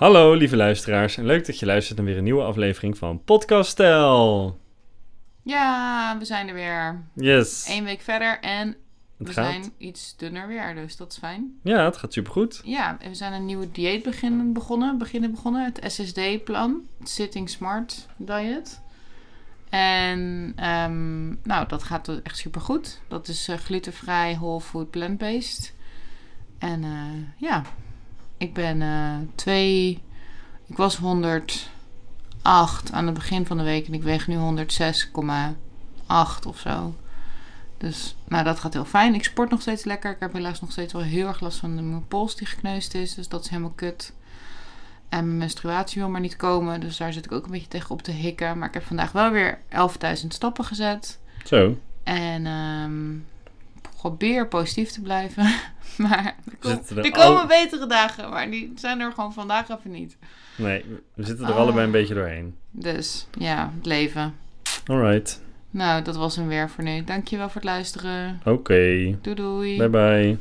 Hallo lieve luisteraars en leuk dat je luistert naar weer een nieuwe aflevering van Podcast Stel. Ja, we zijn er weer. Yes. Eén week verder en Het we gaat. zijn iets dunner weer, dus dat is fijn. Ja, het gaat supergoed. Ja, en we zijn een nieuwe dieet beginnen begonnen, beginnen begonnen. Het SSD-plan, Sitting Smart Diet. En ehm, nou, dat gaat echt supergoed. Dat is eh, glutenvrij, whole food, plant-based. En eh, ja, ik ben eh, twee... Ik was 108 aan het begin van de week en ik weeg nu 106,8 of zo. Dus nou, dat gaat heel fijn. Ik sport nog steeds lekker. Ik heb helaas nog steeds wel heel erg last van de- mijn pols die gekneusd is. Dus dat is helemaal kut. En mijn menstruatie wil maar niet komen. Dus daar zit ik ook een beetje tegen op te hikken. Maar ik heb vandaag wel weer 11.000 stappen gezet. Zo. En ehm probeer positief te blijven. maar er, kom- er er komen al- betere dagen. Maar die zijn er gewoon vandaag even niet. Nee, we zitten er Ah. allebei een beetje doorheen. Dus ja, het leven. Alright. Nou, dat was hem weer voor nu. Dankjewel voor het luisteren. Oké. Doei doei. Bye bye.